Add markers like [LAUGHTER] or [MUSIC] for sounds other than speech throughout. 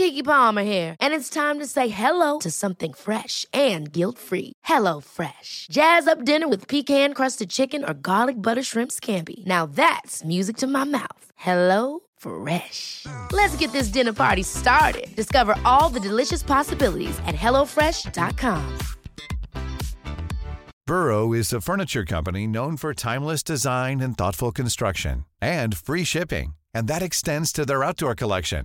Kiki Palmer here, and it's time to say hello to something fresh and guilt-free. Hello Fresh. Jazz up dinner with pecan-crusted chicken or garlic butter shrimp scampi. Now that's music to my mouth. Hello Fresh. Let's get this dinner party started. Discover all the delicious possibilities at hellofresh.com. Burrow is a furniture company known for timeless design and thoughtful construction and free shipping, and that extends to their outdoor collection.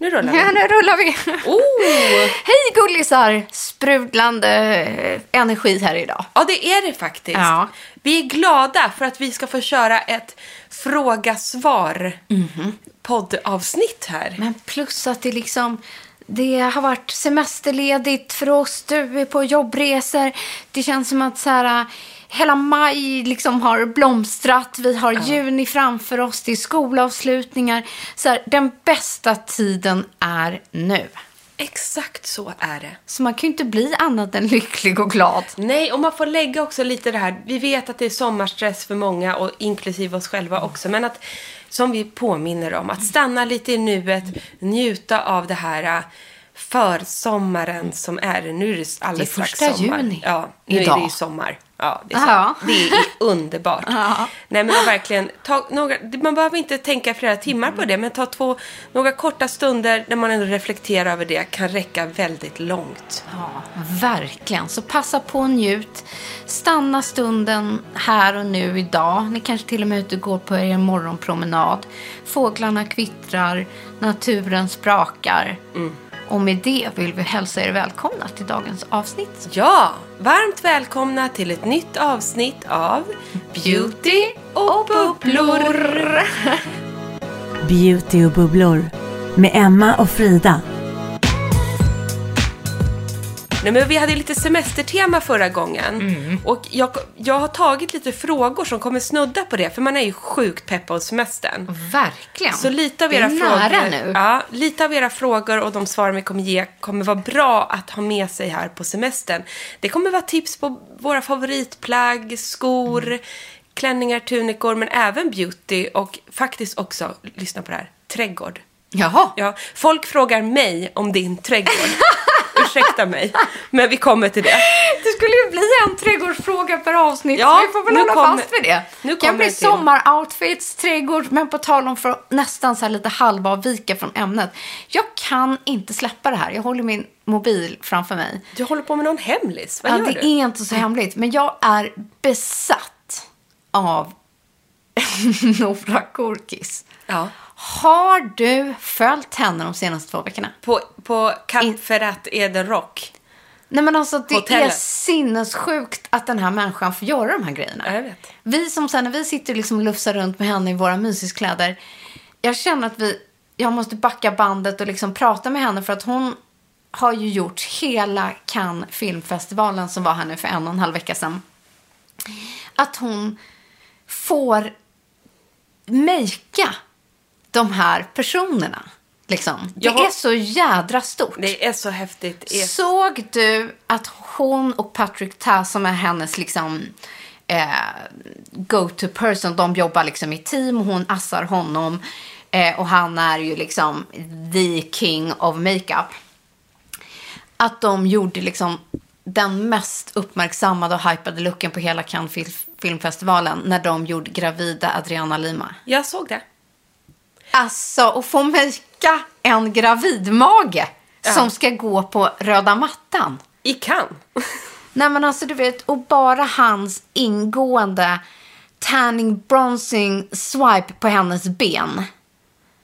Nu rullar vi. Ja, nu rullar vi. Oh! [LAUGHS] Hej gullisar! Sprudlande eh, energi här idag. Ja, det är det faktiskt. Ja. Vi är glada för att vi ska få köra ett fråga-svar poddavsnitt här. Men plus att det liksom... Det har varit semesterledigt för oss. Du är på jobbresor. Det känns som att så här, hela maj liksom har blomstrat. Vi har juni framför oss. Det är skolavslutningar. Så här, den bästa tiden är nu. Exakt så är det. Så man kan ju inte bli annat än lycklig och glad. Nej, och man får lägga också lite det här. Vi vet att det är sommarstress för många och inklusive oss själva också. Men att, som vi påminner om, att stanna lite i nuet, njuta av det här äh, försommaren som är. Nu är det alldeles Det är strax första sommar. juni Ja, nu är idag. det ju sommar. Ja, det är. Ja. Det är underbart. [LAUGHS] Nej, men verkligen, ta några, man behöver inte tänka flera timmar på det, men ta två, några korta stunder där man ändå reflekterar över det kan räcka väldigt långt. Ja, verkligen. Så passa på och njut. Stanna stunden här och nu idag. Ni kanske till och med är ute och går på er morgonpromenad. Fåglarna kvittrar, naturen sprakar. Och med det vill vi hälsa er välkomna till dagens avsnitt. Ja, varmt välkomna till ett nytt avsnitt av Beauty och bubblor. Beauty och bubblor med Emma och Frida. Nej, men vi hade lite semestertema förra gången. Mm. Och jag, jag har tagit lite frågor som kommer snudda på det, för man är ju sjukt pepp på semestern. Verkligen. Så lite av Det är era nära frågor, nu. Ja, lite av era frågor och de svar vi kommer ge kommer vara bra att ha med sig här på semestern. Det kommer vara tips på våra favoritplagg, skor, Mm. klänningar, tunikor, men även beauty och faktiskt också, lyssna på det här, trädgård. Jaha. Ja, folk frågar mig om din trädgård. [LAUGHS] Ursäkta mig, men vi kommer till det. Det skulle ju bli en trädgårdsfråga per avsnitt. Ja, så vi får väl hålla kommer- fast vid det. nu kan bli sommaroutfits, trädgård, men på tal om för nästan så lite halvavvika från ämnet. Jag kan inte släppa det här. Jag håller min mobil framför mig. Du håller på med någon hemlis. Vad Ja, gör det du? är inte så hemligt, men jag är besatt av [LAUGHS] Nora Korkis. Ja. Har du följt henne de senaste två veckorna? På, på Kafferat Eden Rock. Nej men alltså det Hotellet. är sinnessjukt att den här människan får göra de här grejerna. Ja, jag vet. Vi som sen när vi sitter liksom och lufsar runt med henne i våra mysiskläder. Jag känner att vi, jag måste backa bandet och liksom prata med henne för att hon har ju gjort hela Cannes filmfestivalen som var här nu för en och en halv vecka sedan. Att hon får mejka de här personerna. Liksom. Det har- är så jädra stort. Det är så häftigt. Är... Såg du att hon och Patrick Ta som är hennes liksom eh, go-to person, de jobbar liksom i team och hon assar honom eh, och han är ju liksom the king of makeup. Att de gjorde liksom den mest uppmärksammade och hypade looken på hela Cannes Fil- filmfestivalen när de gjorde gravida Adriana Lima. Jag såg det. Alltså, att få makea en gravidmage Ja. som ska gå på röda mattan. I Cannes. Nej men alltså du vet, och bara hans ingående tanning bronzing swipe på hennes ben.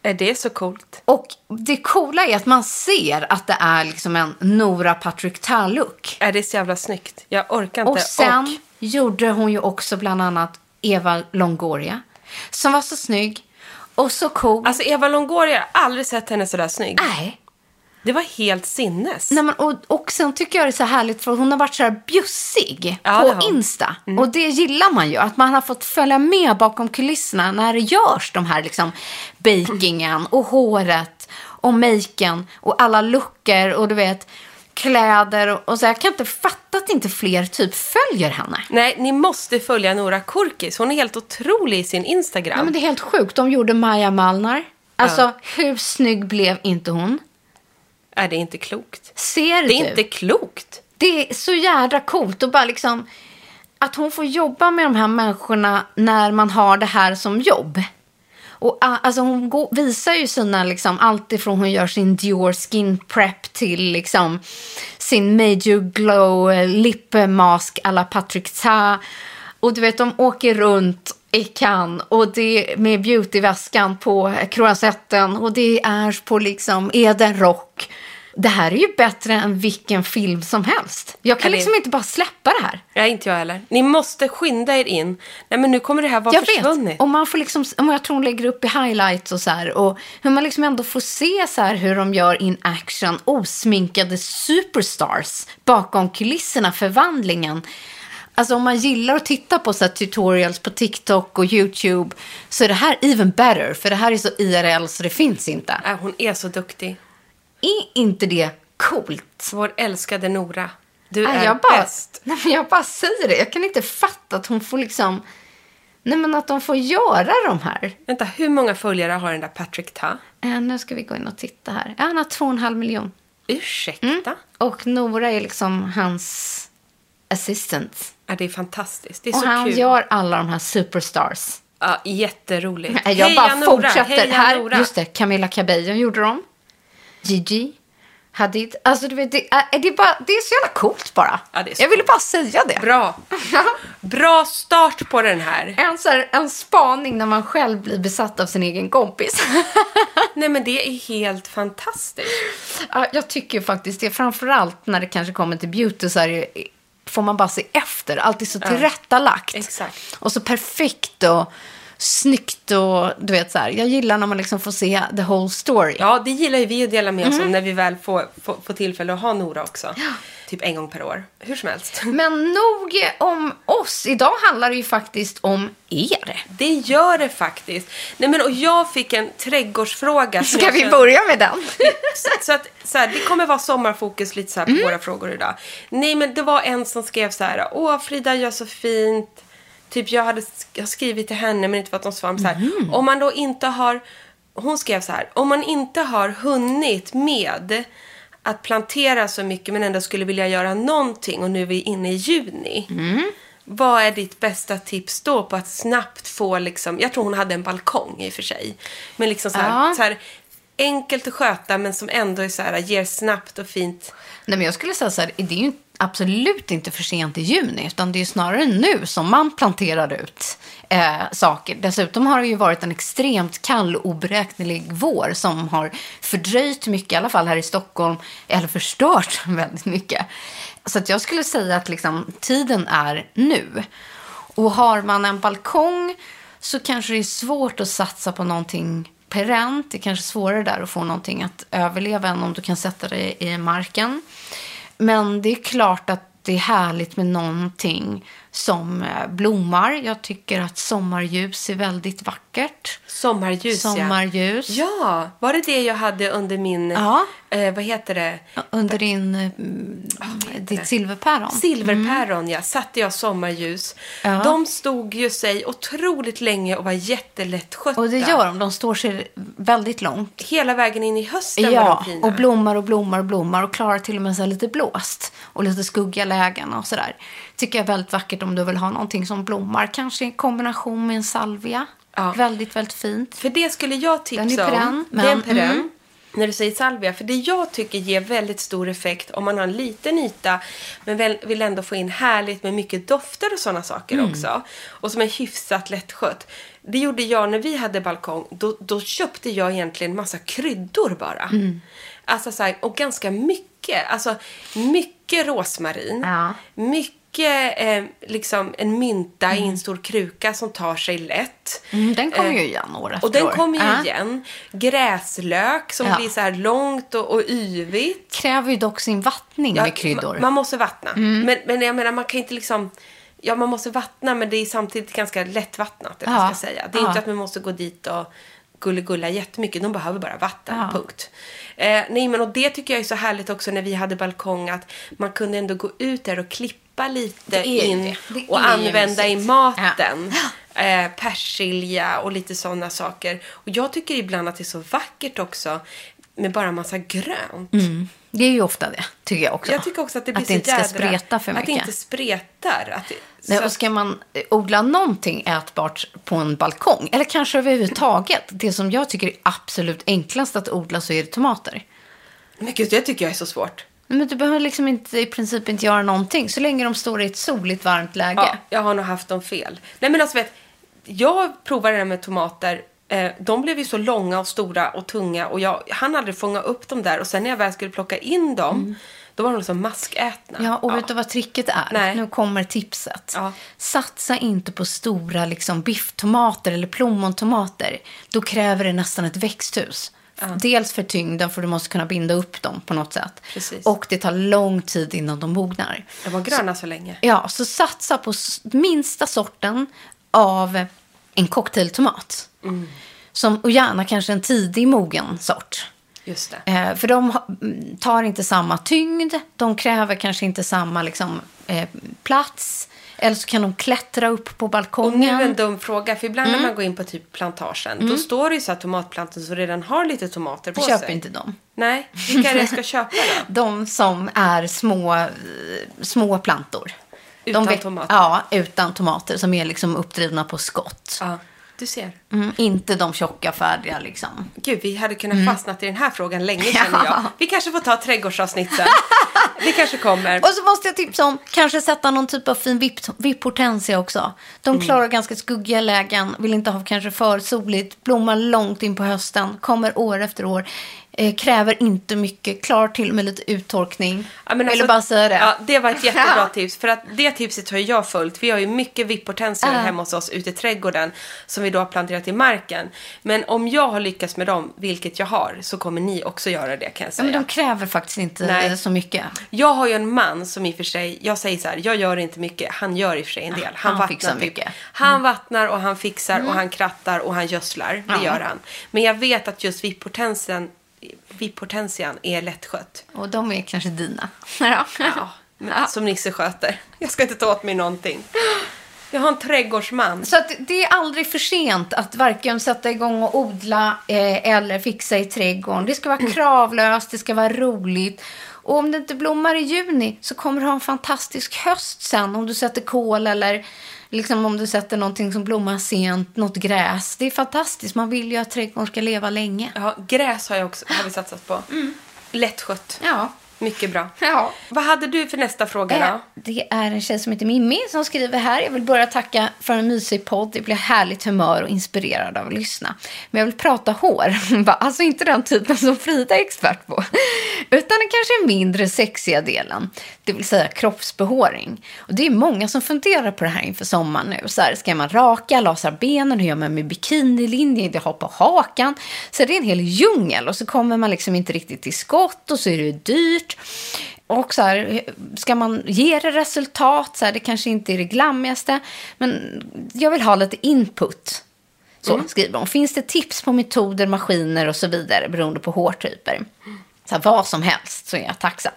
Är det så coolt? Och det coola är att man ser att det är liksom en Nora Patrick Ta-look. Är det så jävla snyggt? Jag orkar inte. Och sen gjorde hon ju också bland annat Eva Longoria. Som var så snygg och så cool. Alltså Eva Longoria, jag har aldrig sett henne sådär snygg. Nej. Det var helt sinnes. Nej, men, och, och sen tycker jag det är så härligt för hon har varit så här bjussig Ja, på. Insta. Och det gillar man ju. Att man har fått följa med bakom kulisserna när det görs de här liksom bakingen och håret och maken och alla luckor och du vet kläder och, så. Jag kan inte fatta att inte fler typ följer henne. Nej, ni måste följa Nora Kurkis. Hon är helt otrolig i sin Instagram. Ja, men det är helt sjukt. De gjorde Maja Malnar. Alltså, hur snygg blev inte hon? Är det inte klokt? Ser Det du? är inte klokt. Det är så jädra coolt och bara liksom att hon får jobba med de här människorna när man har det här som jobb. Och ah, alltså hon går, visar ju sina, liksom, allt ifrån hon gör sin Dior Skin Prep till liksom sin Major Glow eh, Lip Mask alla Patrick Ta. Och du vet, de åker runt i Cannes och det är med beautyväskan på Croisetten och det är på liksom Eden Rock. Det här är ju bättre än vilken film som helst. Jag kan det- liksom inte bara släppa det här. Nej, inte jag heller. Ni måste skynda er in. Nej, men nu kommer det här vara Jag försvunnet. vet. Och man får liksom, om jag tror hon lägger upp i highlights och så här. Och hur man liksom ändå får se så här hur de gör in action. Osminkade superstars bakom kulisserna, förvandlingen. Alltså om man gillar att titta på så tutorials på TikTok och YouTube så är det här even better. För det här är så IRL så det finns inte. Nej, hon är så duktig. Är inte det coolt? Vår älskade Nora. Du Nej, är jag bara, bäst. Nej, men jag bara säger det. Jag kan inte fatta att hon får liksom... Nej, men att de får göra de här. Vänta, hur många följare har den där Patrick Ta? Eh, nu ska vi gå in och titta här. Ja, han har två och en halv miljon. Ursäkta? Och Nora är liksom hans assistant. Ja, det är fantastiskt. Det är Och så han kul. gör alla de här superstars. Ja, jätteroligt. Jag Heja bara Nora, fortsätter. Heja här, Nora. just det, Camilla Cabello gjorde de. Gigi. Hadid. Alltså, du vet, det, är, det, är bara, det är så jävla coolt bara. Ja, så jag ville bara säga det. Bra. Bra start på den här. En, så här, en spaning när man själv blir besatt av sin egen kompis. [LAUGHS] Nej, men det är helt fantastiskt. Ja, jag tycker faktiskt det. Framförallt när det kanske kommer till beauty så är det, får man bara se efter. Allt är så tillrättalagt. Exakt. Och så perfekt och snyggt och du vet så här. Jag gillar när man liksom får se the whole story. Ja, det gillar ju vi att dela med oss Mm. om när vi väl får, får, får tillfälle att ha Nora också. Typ en gång per år. Hur som helst. [LAUGHS] Men nog om oss. Idag handlar det ju faktiskt om er. Det gör det faktiskt. Nej, men och jag fick en trädgårdsfråga. Ska vi börja med den? [LAUGHS] Så att så här, det kommer vara sommarfokus lite så här på Mm. våra frågor idag. Nej, men det var en som skrev så här. Åh, Frida gör så fint. Typ jag hade jag skrivit till henne men inte fått något svar. Så här, Mm. Om man då inte har... Hon skrev så här. Om man inte har hunnit med att plantera så mycket men ändå skulle vilja göra någonting och nu är vi inne i juni. Mm. Vad är ditt bästa tips då på att snabbt få liksom, jag tror hon hade en balkong i och för sig. Men liksom så här, Ja. så här enkelt att sköta men som ändå är så här, ger snabbt och fint. Nej, men jag skulle säga så här, det är ju absolut inte för sent i juni, utan det är snarare nu som man planterar ut eh, saker. Dessutom har det ju varit en extremt kall och oberäknelig vår som har fördröjt mycket, i alla fall här i Stockholm, eller förstört [LAUGHS] väldigt mycket. Så att jag skulle säga att liksom, tiden är nu. Och har man en balkong så kanske det är svårt att satsa på någonting perent. Det är kanske svårare där att få någonting att överleva än om du kan sätta det i marken. Men det är klart att det är härligt med någonting som eh, blommar. Jag tycker att sommarljus är väldigt vackert. Sommarljus, Sommarljus. ja. Ja, var det det jag hade under min, Ja. eh, vad heter det? Under din, mm, ditt silverpäron. Silverpäron, ja. Satte jag sommarljus. Ja. De stod ju sig otroligt länge och var jättelättskötta. Och det gör de. De står sig väldigt långt. Hela vägen in i hösten var Ja, de fina. och blommar och blommar och blommar och klarar till och med så lite blåst och lite skuggiga lägen och sådär. Tycker jag är väldigt vackert om du vill ha någonting som blommar. Kanske i kombination med en salvia. Ja. Väldigt, väldigt fint. För det skulle jag tipsa Den är perenn, om. men- det är en perenn. mm. när du säger salvia. För det jag tycker ger väldigt stor effekt om man har en liten yta men väl, vill ändå få in härligt med mycket dofter och sådana saker Mm. också. Och som är hyfsat lättskött. Det gjorde jag när vi hade balkong. Då, då köpte jag egentligen massa kryddor bara. Mm. Alltså så här, och ganska mycket. Alltså mycket rosmarin. Ja. Mycket eh, liksom en mynta i en stor kruka som tar sig lätt. Mm, den kommer Eh, ju igen år efter och den kommer ju Ja. igen. Gräslök som Ja. blir så här långt och, och yvigt. Kräver ju dock sin vattning med kryddor. Man, man måste vattna. Mm. Men, men jag menar, man kan inte liksom... Ja, man måste vattna, men det är samtidigt ganska lättvattnat, eller Ja. ska säga. Det är Ja. inte att man måste gå dit och gulligulla jättemycket. De behöver bara vatten, Ja. punkt. Eh, nej, men och det tycker jag är så härligt också när vi hade balkong, att man kunde ändå gå ut där och klippa lite är ju in och använda i maten. Eh, persilja och lite sådana saker. Och jag tycker ibland att det är så vackert också med bara massa grönt. Det är ju ofta det, tycker jag också. Jag tycker också att det blir att det inte ska jädra, spreta för Att mycket. det inte spretar. Att det, Nej, och ska man eh, odla någonting ätbart på en balkong, eller kanske överhuvudtaget, det som jag tycker är absolut enklast att odla så är det tomater. Men gud, det tycker jag är så svårt. Men du behöver liksom inte, i princip inte göra någonting, så länge de står i ett soligt, varmt läge. Ja, jag har nog haft dem fel. Nej men alltså vet, jag provade det här med tomater. Eh, de blev ju så långa och stora och tunga och jag hann aldrig fånga upp dem där. Och sen när jag väl skulle plocka in dem, då var de liksom maskätna. Mm. Ja, och vet du vad tricket är? Nej. Nu kommer tipset. Ja. Satsa inte på stora liksom, bifftomater eller plommontomater. Då kräver det nästan ett växthus. Dels för tyngden, för du måste kunna binda upp dem på något sätt. Precis. Och det tar lång tid innan de mognar. De var gröna så länge. Ja, så satsa på minsta sorten av en cocktailtomat. Mm. Som, och gärna kanske en tidig mogen sort. Just det. Eh, för de mm, tar inte samma tyngd, de kräver kanske inte samma liksom, eh, plats. Eller så kan de klättra upp på Och nu balkongen. en dum fråga, för ibland Mm. när man går in på typ plantagen, då står det ju så här tomatplantor som redan har lite tomater på Köp sig. inte dem. Nej, vilka är det jag ska köpa då? [LAUGHS] De som är små, små plantor. Utan de tomater? Ja, utan tomater. Som är liksom uppdrivna på skott. Ja, du ser. Mm, inte de tjocka, färdiga liksom. Gud, vi hade kunnat fastnat i den här frågan länge känner jag. [LAUGHS] Vi kanske får ta trädgårdsavsnitt sen. Det kanske kommer. Och så måste jag tipsa om kanske sätta någon typ av fin vipp- vipphortensia också. De klarar ganska skuggiga lägen, vill inte ha kanske för soligt, blommar långt in på hösten, kommer år efter år. Eh, kräver inte mycket, klarar till med lite uttorkning. Ja, men alltså- bara säga det? Ja, det var ett [LAUGHS] jättebra tips. För att det tipset har jag följt. Vi har ju mycket vipphortensior Ja. hemma hos oss ute i trädgården. Som vi då har planterat i marken. Men om jag har lyckats med dem, vilket jag har, så kommer ni också göra det kan jag Ja, säga. men de kräver faktiskt inte Nej. så mycket. Jag har ju en man som i och för sig, jag säger så här, jag gör inte mycket, han gör i och för sig en del. Han, Han vattnar fixar typ, mycket. Han vattnar och han fixar och han krattar och han gödslar. Det Ja. gör han. Men jag vet att just vipphortensian är lättskött. Och de är kanske dina. [LAUGHS] ja. Ja, Som Nisse sköter. Jag ska inte ta åt mig någonting. Jag har en trädgårdsman. Så det är aldrig för sent att varken sätta igång och odla eh, eller fixa i trädgården. Det ska vara kravlöst, det ska vara roligt. Och om det inte blommar i juni så kommer du ha en fantastisk höst sen om du sätter kål eller liksom om du sätter någonting som blommar sent, något gräs. Det är fantastiskt. Man vill ju att trädgården ska leva länge. Ja, gräs har, jag också, har vi satsat på. Lättskött. Ja. Mycket bra. [LAUGHS] Ja. Vad hade du för nästa fråga Eh, då? Det är en tjej som heter Mimmi som skriver här. Jag vill börja tacka för en mysig podd. Jag blir härligt humör och inspirerad av att lyssna. Men jag vill prata hår. [LAUGHS] Alltså inte den typen som Frida är expert på. Utan den kanske mindre sexiga delen. Det vill säga kroppsbehåring. Och det är många som funderar på det här inför sommaren nu. Så här, ska man raka, lasra benen, hur gör man med bikinilinje, det har på hakan. Så det är en hel djungel och så kommer man liksom inte riktigt till skott och så är det dyrt. Och så här, ska man ge det resultat? Så här, det kanske inte är det glammigaste. Men jag vill ha lite input. Så skriver hon. Finns det tips på metoder, maskiner och så vidare beroende på hårtyper? Så här, vad som helst så är jag tacksam.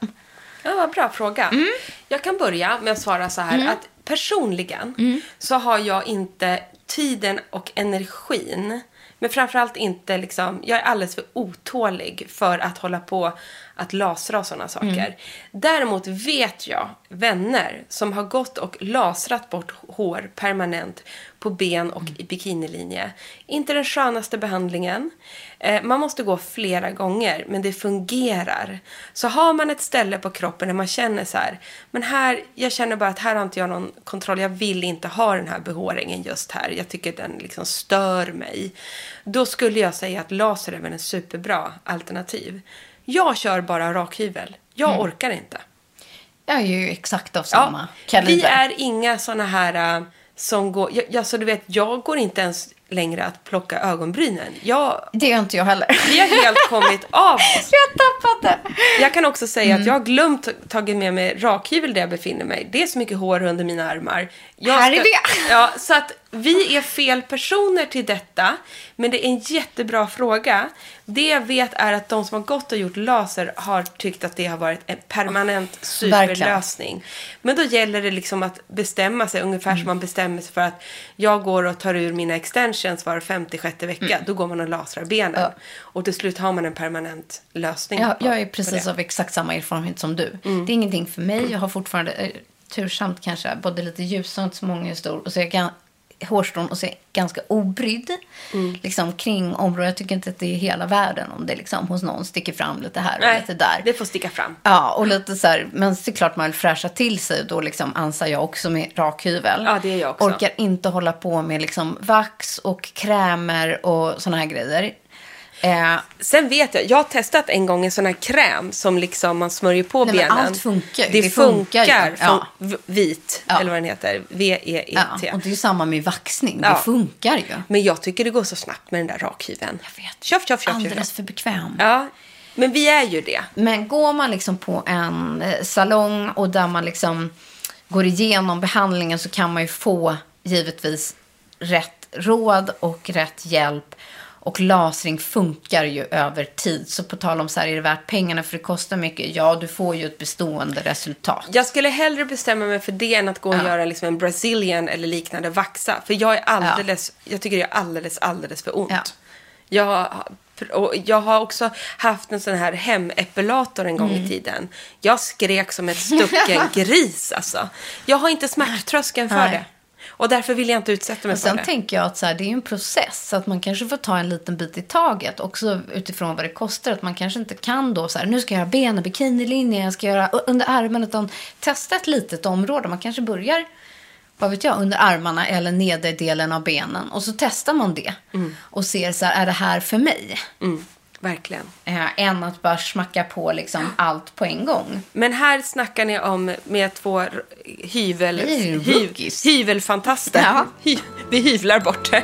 Ja, vad bra fråga. Mm. Jag kan börja med att svara så här att personligen Mm. så har jag inte tiden och energin men framförallt inte liksom, jag är alldeles för otålig för att hålla på att lasra och sådana saker. Däremot vet jag vänner som har gått och lasrat bort hår permanent på ben och i bikinilinje. Inte den skönaste behandlingen. Eh, man måste gå flera gånger, men det fungerar. Så har man ett ställe på kroppen där man känner så här, men här, jag känner bara att här har inte jag någon kontroll. Jag vill inte ha den här behåringen just här. Jag tycker den liksom stör mig. Då skulle jag säga att laser är väl en superbra alternativ. Jag kör bara rakhyvel. Jag orkar inte. Jag är ju exakt av samma kaliber. vi är inga såna här äh, som går... Jag, jag, så du vet, jag går inte ens längre att plocka ögonbrynen. Jag, Det gör inte jag heller. vi har helt kommit av oss. [LAUGHS] Jag har tappat det. Jag kan också säga att jag har glömt tagit med mig rakhyvel där jag befinner mig. Det är så mycket hår under mina armar. Jag Här är det. Ja, så att vi är fel personer till detta. Men det är en jättebra fråga. Det jag vet är att de som har gått och gjort laser har tyckt att det har varit en permanent superlösning. Men då gäller det liksom att bestämma sig, ungefär Mm. som man bestämmer sig för att jag går och tar ur mina extensions var 56 vecka. Mm. Då går man och lasrar benen. Och till slut har man en permanent lösning. Jag, på- jag är precis av exakt samma erfarenhet som du. Mm. Det är ingenting för mig. Jag har fortfarande, eh, tursamt kanske, både lite ljusare och inte så många är stor. Och så jag gan- hårstrån och jag ganska obrydd Mm. liksom, kring området. Jag tycker inte att det är hela världen om det liksom, hos någon sticker fram lite här och Nej, lite där. det får sticka fram. Ja, och lite så här, men det är klart man vill fräscha till sig. Då liksom ansar jag också med rakhyvel. Ja, det är jag också. Orkar inte hålla på med liksom vax och krämer och såna här grejer. Eh, Sen vet jag, jag har testat en gång en sån här kräm som liksom man smörjer på Nej, men benen. allt funkar. Det, Det funkar. funkar Ja. Vit, Ja. eller vad den heter. V-E-E-T. ja, och det är ju samma med vaxning. Det funkar ju. Men jag tycker det går så snabbt med den där rakhyveln. Jag vet. Tjoff, tjoff, tjoff, Alldeles för bekväm. Ja, men vi är ju det. Men går man liksom på en eh, salong och där man liksom går igenom behandlingen så kan man ju få givetvis rätt råd och rätt hjälp. Och lasring funkar ju över tid. Så på tal om så här, är det värt pengarna för det kostar mycket? Ja, du får ju ett bestående resultat. Jag skulle hellre bestämma mig för det än att gå och göra liksom en brazilian eller liknande vaxa. För jag är alldeles, jag tycker det är alldeles, alldeles för ont. Ja. Jag, och jag har också haft en sån här hemepilator en gång Mm. i tiden. Jag skrek som ett stucken [LAUGHS] gris alltså. Jag har inte smärttröskeln för Nej. det. Och därför vill jag inte utsätta mig Och för sen det. tänker jag att så här, det är en process. Så att man kanske får ta en liten bit i taget. Också utifrån vad det kostar. Att man kanske inte kan då så här, nu ska jag göra ben och bikinilinje. Jag ska göra under armen. Utan testa ett litet område. Man kanske börjar, vad vet jag, under armarna eller nederdelen av benen. Och så testar man det. Och ser så här, är det här för mig? Mm, verkligen. Eh, än att bara smacka på liksom allt på en gång. Men här snackar ni om med två hyvel, Vi är ju hy, rookies. hyvelfantaster. Ja. Hy, vi hyvlar bort det.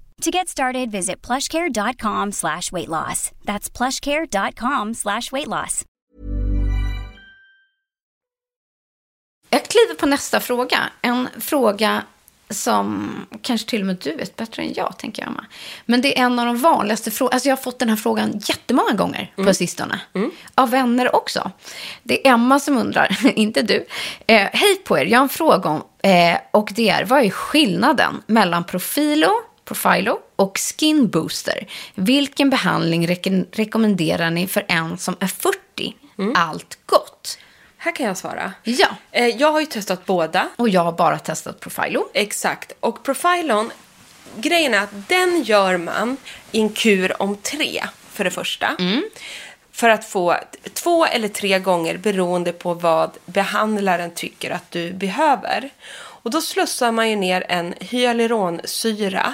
To get started, visit plushcare.com slash weight loss. That's plushcare.com slash weight loss. Jag kliver på nästa fråga. En fråga som kanske till och med du vet bättre än jag, tänker jag, Emma. Men det är en av de vanligaste frågorna. Alltså jag har fått den här frågan jättemånga gånger på sistone. Av vänner också. Det är Emma som undrar, [LAUGHS] inte du. Eh, Hej på er, jag har en fråga om, eh, och det är, vad är skillnaden mellan Profilo, Profilo och Skin Booster? Vilken behandling rek- rekommenderar ni för en som är 40? Allt gott. Här kan jag svara. Ja, Eh, Jag har ju testat båda. och jag har bara testat Profilo. Exakt. Och Profilon, grejen är att den gör man i en kur om tre, för det första. För att få två eller tre gånger beroende på vad behandlaren tycker att du behöver. Och då slussar man ju ner en hyaluronsyra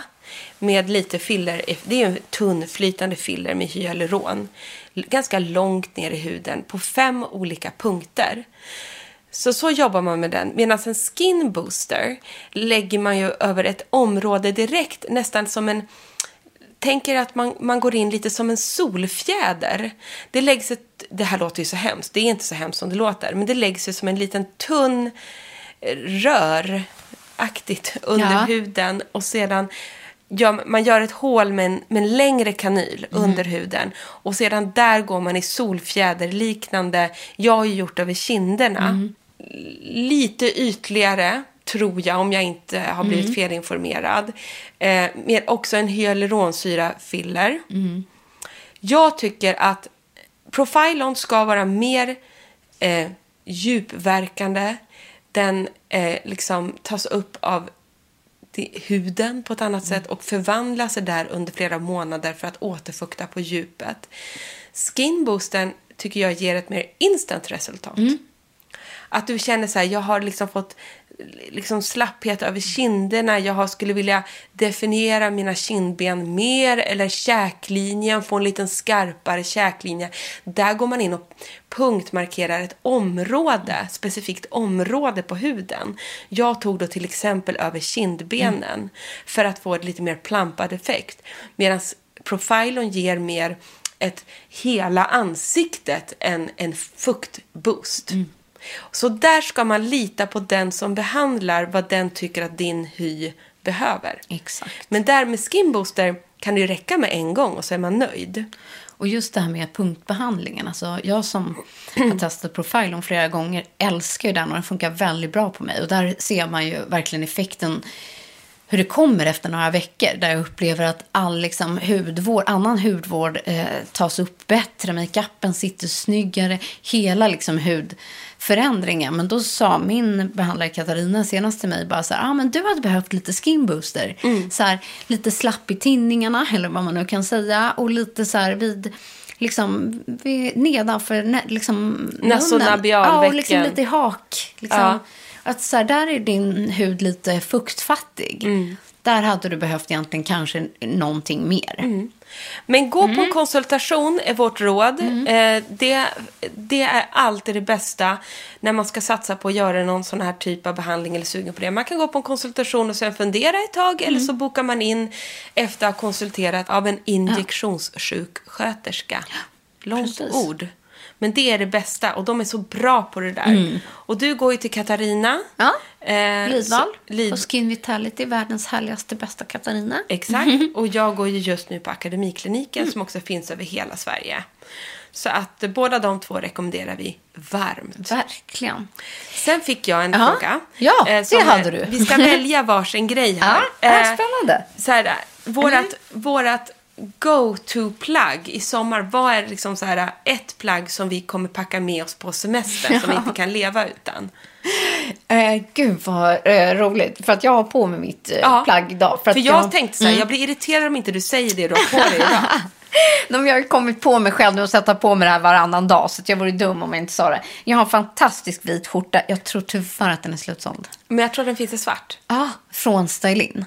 med lite filler. Det är en tunn flytande filler med hyaluron. Ganska långt ner i huden på fem olika punkter. Så så jobbar man med den. Medan en skin booster lägger man ju över ett område direkt, nästan som en... Tänker att man, man går in lite som en solfjäder. Det läggs ett... Det här låter ju så hemskt. Det är inte så hemskt som det låter. Men det läggs ju som en liten tunn eh, röraktigt under Ja. huden. Och sedan gör, man gör ett hål med en, med en längre kanyl under huden. Och sedan där går man i solfjäder liknande. Jag har ju gjort över kinderna. Lite ytligare, tror jag, om jag inte har blivit felinformerad. Eh, med också en hyaluronsyrafiller. Jag tycker att Profilon ska vara mer eh, djupverkande. Den eh, liksom tas upp av till huden på ett annat sätt och förvandlar sig där under flera månader för att återfukta på djupet. Skin boostern tycker jag ger ett mer instant resultat. Att du känner så här, jag har liksom fått liksom slapphet över kinderna. Jag skulle vilja definiera mina kindben mer eller käklinjen, få en liten skarpare käklinje. Där går man in och punktmarkerar ett område, specifikt område på huden. Jag tog då till exempel över kindbenen för att få ett lite mer plampad effekt. Medan Profilon ger mer ett hela ansiktet en, en fuktboost. Mm. Så där ska man lita på den som behandlar vad den tycker att din hy behöver. Exakt. Men där med Skin Booster kan det ju räcka med en gång och så är man nöjd. Och just det här med punktbehandlingen. Alltså jag som har [CLEARS THROAT] testat Profilon flera gånger älskar ju den och den funkar väldigt bra på mig. Och där ser man ju verkligen effekten hur det kommer efter några veckor. Där jag upplever att all liksom, hudvård, annan hudvård eh, tas upp bättre. Makeupen sitter snyggare. Hela liksom, hudförändringen. Men då sa min behandlare Katarina senast till mig bara så här, ah, men du hade behövt lite skin booster. Så här, lite slapp i tinningarna eller vad man nu kan säga. Och lite så här vid liksom vid, nedanför liksom, Nasonabialvecken. Ja, och liksom lite i hak. Liksom. Ja. Att så här, där är din hud lite fuktfattig. Mm. Där hade du behövt egentligen kanske någonting mer. Men gå Mm. på konsultation är vårt råd. Eh, det, det är alltid det bästa när man ska satsa på att göra någon sån här typ av behandling eller sugen på det. Man kan gå på en konsultation och sen fundera ett tag eller Mm. så bokar man in efter att ha konsulterat av en injektionssjuksköterska. Långt Precis. ord. Men det är det bästa och de är så bra på det där. Och du går ju till Katarina. Mm. Ja. Eh, Lidvall så- Lid- och Skin Vitality, världens härligaste, bästa Katarina. Exakt. [LAUGHS] Och jag går ju just nu på Akademikliniken Mm. som också finns över hela Sverige. Så att eh, båda de två rekommenderar vi varmt. Verkligen. Sen fick jag en Ja. fråga. Ja, eh, det hade är- du. Vi ska välja [LAUGHS] varsin grej här. Ja, det är Eh, spännande. Så här, vårat, vårat go-to-plagg i sommar, vad är liksom så här ett plagg som vi kommer packa med oss på semestern som vi inte kan leva utan? Eh, gud vad eh, roligt. För att jag har på mig mitt eh, Ja. plagg idag. För, att jag, tänkte så här, Mm. jag blir irriterad om inte du säger det du har på dig idag. [LAUGHS] [LAUGHS] De jag har ju kommit på mig själv nu att sätta på mig det här varannan dag. Så jag vore dum om jag inte sa det. Jag har en fantastisk vit skjorta. Jag tror tyvärr att den är slutsåld. Men jag tror den finns i svart. Ja, från Stylin.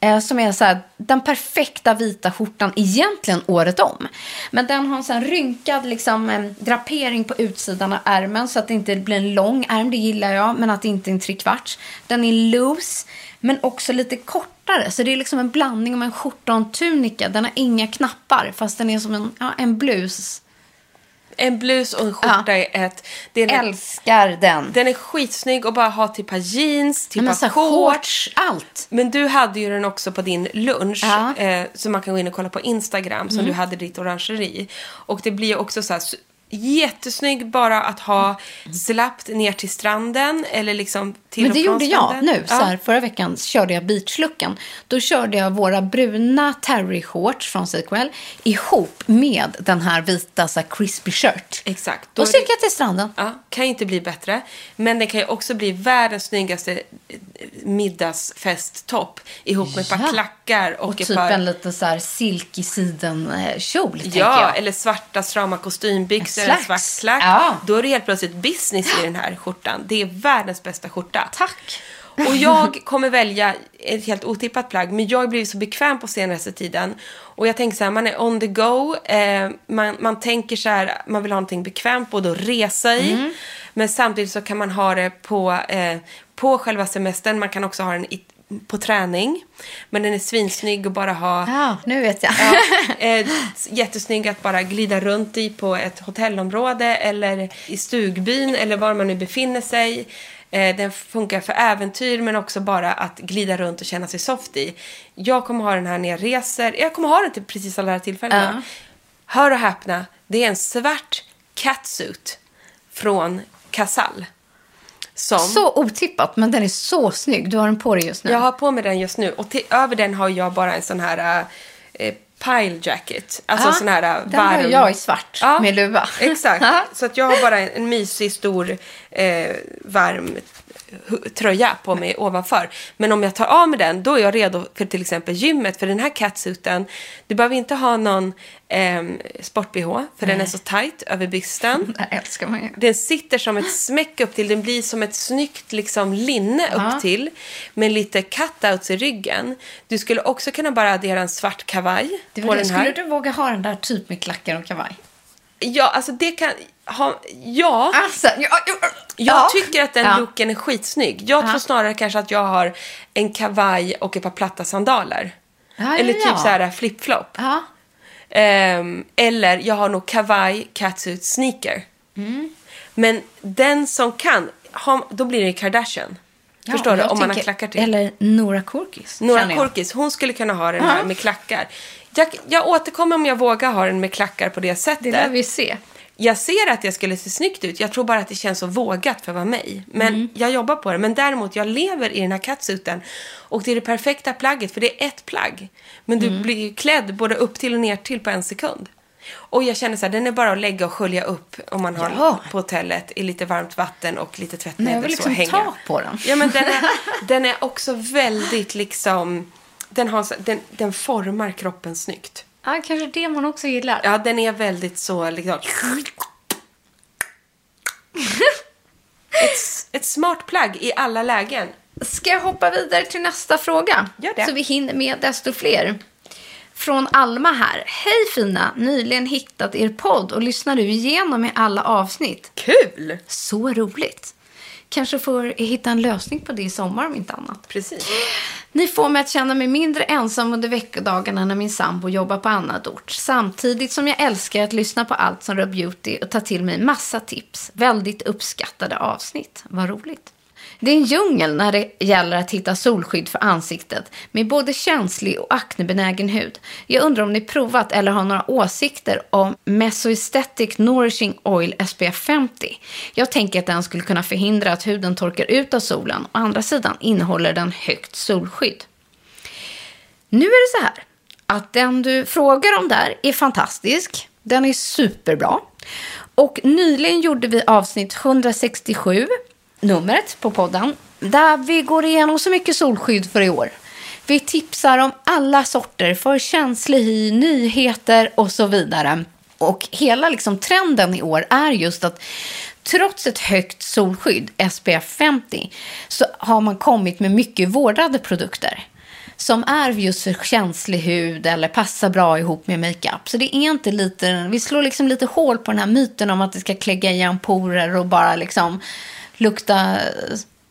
Eh, som är så här, den perfekta vita skjortan egentligen året om. Men den har en sån rynkad liksom, drapering på utsidan av ärmen så att det inte blir en lång ärm. Det gillar jag, men att det inte är en trekvarts. Den är loose, men också lite kortare. Så det är liksom en blandning om en skjorta och en tunika. Den har inga knappar, fast den är som en, ja, en blus. En blus och en skjorta Ja. är ett... Det är Älskar den. den är skitsnygg att bara ha till par jeans, till men par shorts. allt. Men du hade ju den också på din lunch. Ja. Eh, så man kan gå in och kolla på Instagram som Mm. du hade ditt orangeri. Och det blir också så här jättesnygg bara att ha slappt ner till stranden eller liksom till Men och det gjorde jag nu. Så här, förra veckan körde jag beachlucken. Då körde jag våra bruna terry-shorts från Sequel ihop med den här vita så här, crispy shirt. Exakt. Då gick det- jag till stranden. Ja, kan ju inte bli bättre. Men det kan ju också bli världens snyggaste eh, middagsfesttopp ihop med ett par Ja. klackar och, Och typ par... en lite så här silky siden-kjol, tänker Ja, jag. eller svarta strama kostymbyxor, En svart klack. Ja. Då är det helt plötsligt business i den här skjortan. Det är världens bästa skjorta. Tack. Och jag kommer välja ett helt otippat plagg, men jag har blivit så bekväm på senaste tiden. Och jag tänker så här, man är on the go, eh, man, man tänker så här, man vill ha någonting bekvämt både att resa i, Mm. men samtidigt så kan man ha det på, eh, på själva semestern, man kan också ha den i, på träning. Men den är svinsnygg att bara ha. Ja, nu vet jag. Ja, [LAUGHS] eh, jättesnygg att bara glida runt i på ett hotellområde eller i stugbyn eller var man nu befinner sig. Eh, den funkar för äventyr men också bara att glida runt och känna sig soft i. Jag kommer ha den här när jag reser. Jag kommer ha den till precis alla de här tillfällena. Hör och häpna, det är en svart catsuit från Casall. Som Så otippat, men den är så snygg. Du har den på dig just nu. jag har på mig den just nu och till, över den har jag bara en sån här eh, pile jacket. Alltså Ja, en sån här eh, den har varm. jag i svart med luva. Exakt. Ja. [LAUGHS] Så att jag har bara en, en mysig stor eh, varm tröja på mig ovanför. Men om jag tar av mig den, då är jag redo för till exempel gymmet. För den här catsuiten, du behöver inte ha någon eh, sport-bh, för den är så tight över bysten. [LAUGHS] Det älskar man ju. Den sitter som ett smäck upp till. Den blir som ett snyggt liksom, linne upp till. Med lite cutouts i ryggen. Du skulle också kunna bara addera en svart kavaj på det. den här. Skulle du våga ha den där typ med klackar och kavaj? Ja, alltså det kan... Ha, ja. Alltså, ja, ja, Jag ja. tycker att den Ja. looken är skitsnygg. Jag tror snarare kanske att jag har en kavaj och ett par platta sandaler. Eller typ så här flip-flop. Ehm, eller jag har nog kavaj, catsuit, sneaker. Mm. Men den som kan, ha, då blir det Kardashian. Ja, Förstår du? Om man har klackar till. Eller Nora Korkis. Nora. Korkis, hon skulle kunna ha den här med klackar. Jag, jag återkommer om jag vågar ha den med klackar på det sättet. Det lär vi se. Jag ser att det skulle se snyggt ut. Jag tror bara att det känns så vågat för att vara mig. Men Mm. jag jobbar på det. Men däremot, jag lever i den här catsuiten. Och det är det perfekta plagget, för det är ett plagg. Men du Mm. blir ju klädd både upp till och ner till på en sekund. Och jag känner så här, den är bara att lägga och skölja upp om man har Ja. på hotellet i lite varmt vatten och lite tvättmedel. jag vill så liksom hänga. ta på den. Ja, men den är, [LAUGHS] den är också väldigt liksom... Den, har, så- den, den formar kroppen snyggt. Ja, kanske det man också gillar. Ja, den är väldigt så liksom... [LAUGHS] Ett, ett smart plagg i alla lägen. Ska jag hoppa vidare till nästa fråga? Gör det. Så vi hinner med desto fler. Från Alma här. Hej fina! Nyligen hittat er podd och lyssnar du igenom i alla avsnitt. Kul! Så roligt! Kanske får hitta en lösning på det i sommar om inte annat. Precis. Ni får mig att känna mig mindre ensam under veckodagarna när min sambo jobbar på annat ort. Samtidigt som jag älskar att lyssna på allt som rör beauty och ta till mig massa tips. Väldigt uppskattade avsnitt. Vad roligt. Det är en djungel när det gäller att hitta solskydd för ansiktet med både känslig och aknebenägen hud. Jag undrar om ni provat eller har några åsikter om Mesoesthetic Nourishing Oil SPF 50. Jag tänker att den skulle kunna förhindra att huden torkar ut av solen. Å andra sidan innehåller den högt solskydd. Nu är det så här att den du frågar om där är fantastisk. Den är superbra. Och nyligen gjorde vi avsnitt 167, numret på podden, där vi går igenom så mycket solskydd för i år. Vi tipsar om alla sorter för känslig hy, nyheter och så vidare. Och hela liksom trenden i år är just att trots ett högt solskydd, SPF 50, så har man kommit med mycket vårdade produkter som är just för känslig hud eller passar bra ihop med makeup. Så det är inte lite, vi slår liksom lite hål på den här myten om att det ska klägga igen porer och bara liksom lukta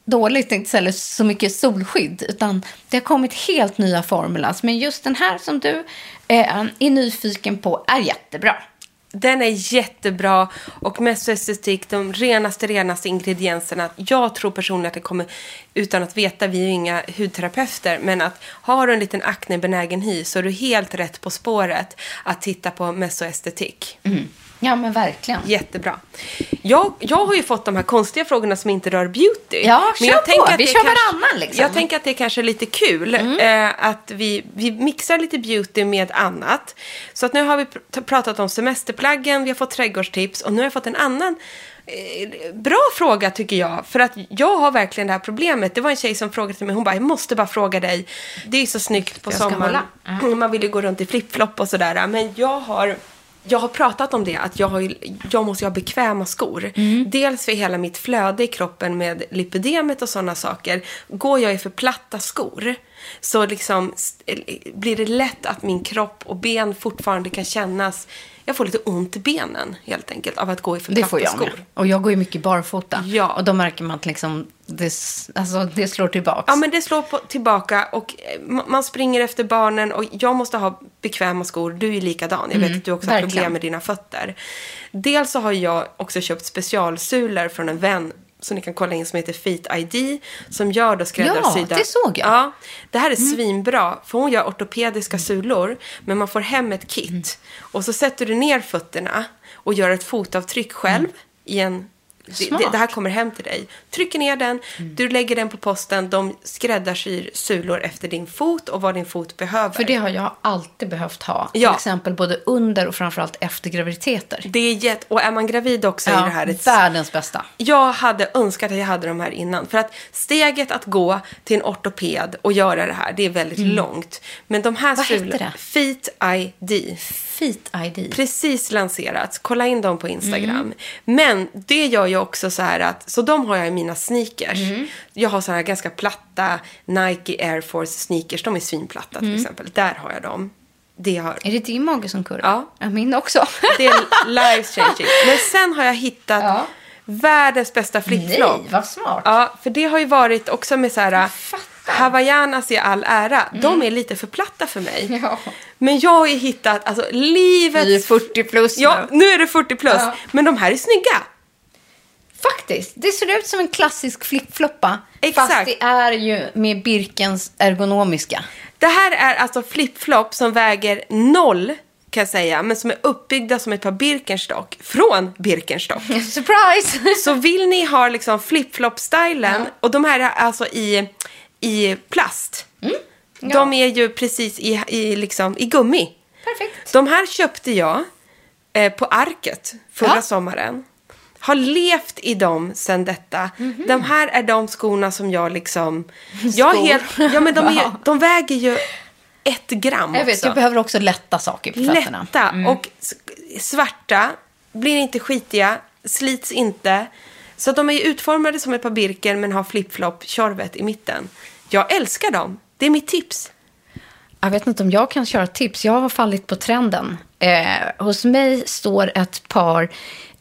dåligt, inte eller så mycket solskydd. Utan det har kommit helt nya formulas. Men just den här som du eh, är nyfiken på är jättebra. Den är jättebra och mest estetik, de renaste, renaste ingredienserna. Jag tror personligen att det kommer, utan att veta, vi är ju inga hudterapeuter, men att har du en liten aknebenägen hy så är du helt rätt på spåret att titta på mesoestetik. Mm. Ja, men verkligen. Jättebra. Jag, jag har ju fått de här konstiga frågorna som inte rör beauty. Ja, men kör jag på. tänker att Vi kör kanske, varannan, liksom. Jag tänker att det kanske är lite kul eh, att vi, vi mixar lite beauty med annat. Så att nu har vi pr- pratat om semesterplaggen, vi har fått trädgårdstips och nu har jag fått en annan eh, Bra fråga tycker jag, för att jag har verkligen det här problemet. Det var en tjej som frågade mig, hon bara, jag måste bara fråga dig. Det är så snyggt på sommaren. Man vill ju gå runt i flipflop och sådär. Men jag har, jag har pratat om det, att jag, har, jag måste ha bekväma skor. Dels för hela mitt flöde i kroppen med lipidemet och sådana saker. Går jag i för platta skor så liksom st- blir det lätt att min kropp och ben fortfarande kan kännas... Jag får lite ont i benen helt enkelt av att gå i för Det får jag skor. med. Och jag går ju mycket barfota. Ja. Och då märker man att liksom, det, alltså, det slår tillbaka. Ja, men det slår på, tillbaka och eh, ma- man springer efter barnen och jag måste ha bekväma skor. Du är likadan. Jag vet att du också har verkligen. problem med dina fötter. Dels så har jag också köpt specialsulor från en vän som ni kan kolla in som heter Feet ID som gör då skräddarsydda. Ja, det såg jag. Ja, det här är svinbra för hon gör ortopediska sulor men man får hem ett kit. Och så sätter du ner fötterna och gör ett fotavtryck själv i en Smart. det, det här kommer hem till dig. Trycker ner den, du lägger den på posten, de skräddarsyr sulor efter din fot och vad din fot behöver. För det har jag alltid behövt ha. Ja. Till exempel både under och framförallt efter graviditeter. Det är jätte... Och är man gravid också är det här ett... världens bästa. Jag hade önskat att jag hade de här innan. För att steget att gå till en ortoped och göra det här, det är väldigt långt. Men de här Mm. Vad heter sulorna... det? Feet ID. Feet ID. Precis lanserats. Kolla in dem på Instagram. Mm. Men det gör ju också så här att, så de har jag i mina sneakers. Mm. Jag har såna här ganska platta Nike Air Force sneakers. De är svinplatta Mm. till exempel. Där har jag dem. Det har, Är det din mage som kurrar? Ja. ja min också. [LAUGHS] det är life changing. Men sen har jag hittat Ja. världens bästa flipflop. Nej, vad smart. Ja, för det har ju varit också med så här... Hawaiianas i all ära, de är lite för platta för mig. Mm. [LAUGHS] Ja. Men jag har ju hittat, alltså livets... Vi är 40 plus Ja, nu. nu är det 40 plus. Ja. Men de här är snygga. Faktiskt. Det ser ut som en klassisk flipfloppa. Exakt. Fast det är ju med Birkens ergonomiska. Det här är alltså flipflop som väger noll kan jag säga, men som är uppbyggda som ett par Birkenstock från Birkenstock. [LAUGHS] Surprise! [LAUGHS] Så vill ni ha liksom flip-flop-stylen, och de här är alltså i, i plast. Mm. De är ju precis i, i, liksom, i gummi. Perfekt. De här köpte jag eh, på Arket förra Ja. sommaren. Har levt i dem sen detta. Mhm. De här är de skorna som jag liksom... Jag Skor. helt, ja, men de, är, [LAUGHS] Wow. de väger ju ett gram Jag vet, också. du behöver också lätta saker på fötterna. Lätta och s- svarta, blir inte skitiga, slits inte. Så de är utformade som ett par Birken men har flip-flop tjorvet i mitten. Jag älskar dem. Det är mitt tips. Jag vet inte om jag kan köra tips. Jag har fallit på trenden. Eh, hos mig står ett par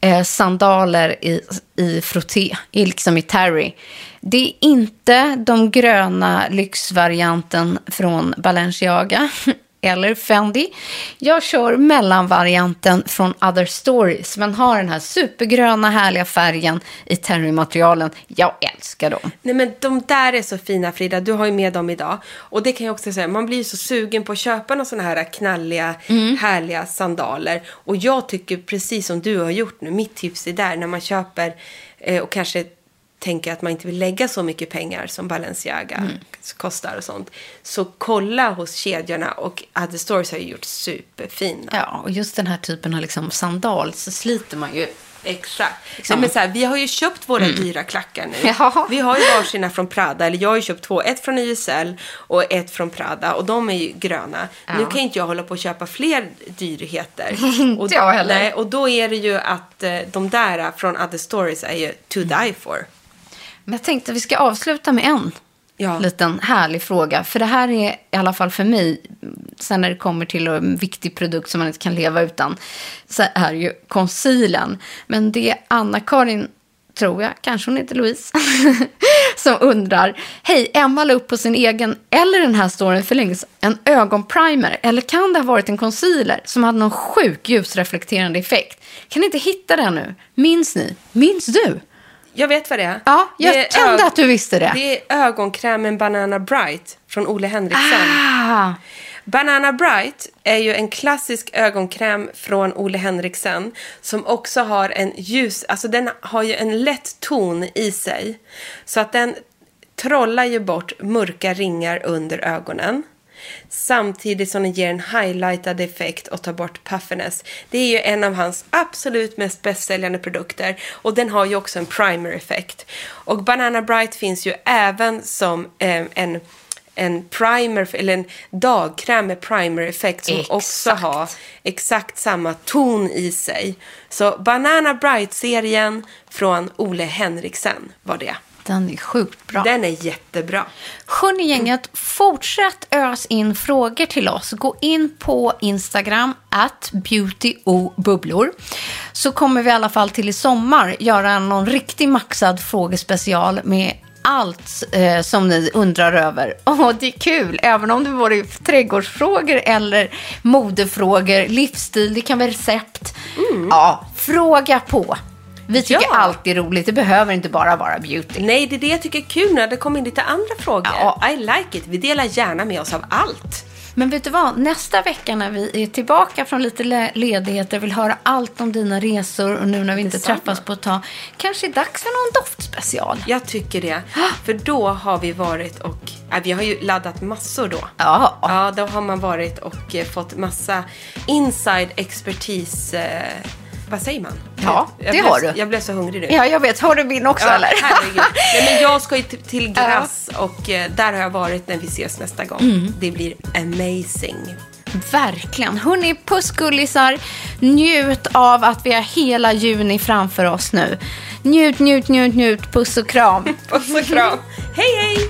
eh, sandaler i, i frotté, i, liksom i terry. Det är inte de gröna lyxvarianten från Balenciaga [LAUGHS] eller Fendi. Jag kör mellanvarianten från Other Stories, men har den här supergröna härliga färgen i terrymaterialen. Jag älskar dem. Nej men de där är så fina Frida, du har ju med dem idag. Och det kan jag också säga, man blir ju så sugen på att köpa några sådana här knalliga, härliga sandaler. Och jag tycker precis som du har gjort nu, mitt tips är där när man köper eh, och kanske tänker att man inte vill lägga så mycket pengar som Balenciaga kostar och sånt. Så kolla hos kedjorna och Other Stories har ju gjort superfina. Ja, och just den här typen av liksom sandal så sliter man ju Exakt. Liksom. Men så här, vi har ju köpt våra dyra klackar nu. Ja. Vi har ju varsina från Prada, eller jag har ju köpt två. Ett från YSL och ett från Prada. Och de är ju gröna. Nu kan inte jag hålla på att köpa fler dyrheter. [LAUGHS] Inte jag heller. Nej, och då är det ju att eh, de där från Other Stories är ju to die for. Men jag tänkte att vi ska avsluta med en Ja. liten härlig fråga. För det här är i alla fall för mig, sen när det kommer till en viktig produkt som man inte kan leva utan, så är ju concealern. Men det är Anna-Karin, tror jag, kanske hon heter Louise, [LAUGHS] som undrar. Hej, Emma la upp på sin egen, eller den här storyn för länge en ögonprimer. Eller kan det ha varit en concealer som hade någon sjuk ljusreflekterande effekt? Kan ni inte hitta den nu? Minns ni? Minns du? Jag vet vad det är. Ja, jag Det kände att du visste det. Det är ögonkrämen Banana Bright från Ole Henriksen. Ah, Banana Bright är ju en klassisk ögonkräm från Ole Henriksen som också har en ljus, alltså den har ju en lätt ton i sig. Så att den trollar ju bort mörka ringar under ögonen. Samtidigt som den ger en highlightad effekt och tar bort puffiness. Det är ju en av hans absolut mest bästsäljande produkter. Och den har ju också en primer-effekt. Och Banana Bright finns ju även som eh, en en primer, eller en dagkräm med primer-effekt som Exakt. också har exakt samma ton i sig. Så Banana Bright-serien från Ole Henriksen var det. Den är sjukt bra. Den är jättebra. Hörni gänget, fortsätt ös in frågor till oss. Gå in på Instagram, at beautybubblor. Så kommer vi i alla fall till i sommar göra någon riktig maxad frågespecial med allt eh, som ni undrar över. [LAUGHS] Och det är kul, även om det vore trädgårdsfrågor eller modefrågor, livsstil, det kan vara recept. Ja, fråga på. Vi tycker Ja. allt är roligt, det behöver inte bara vara beauty. Nej, det är det jag tycker är kul när det kommer in lite andra frågor. Ja. I like it. Vi delar gärna med oss av allt. Men vet du vad? Nästa vecka när vi är tillbaka från lite le- ledigheter, vill höra allt om dina resor och nu när vi inte träffas på ett tag, kanske är dags för någon doftspecial. Jag tycker det. För då har vi varit och... Ja, vi har ju laddat massor då. Ja. Ja, då har man varit och eh, fått massa inside expertis. Eh, vad säger man? Ja, jag det blev, har du. Jag blev så hungrig nu. Ja, jag vet. Har du min också Ja, eller? herregud. [LAUGHS] Nej, men jag ska ju till, till Grass och eh, där har jag varit när vi ses nästa gång. Mm. Det blir amazing. Verkligen. Hörni, puss gullisar. Njut av att vi har hela juni framför oss nu. Njut, njut, njut, njut. Puss och kram. [LAUGHS] Puss och kram. hej, hej!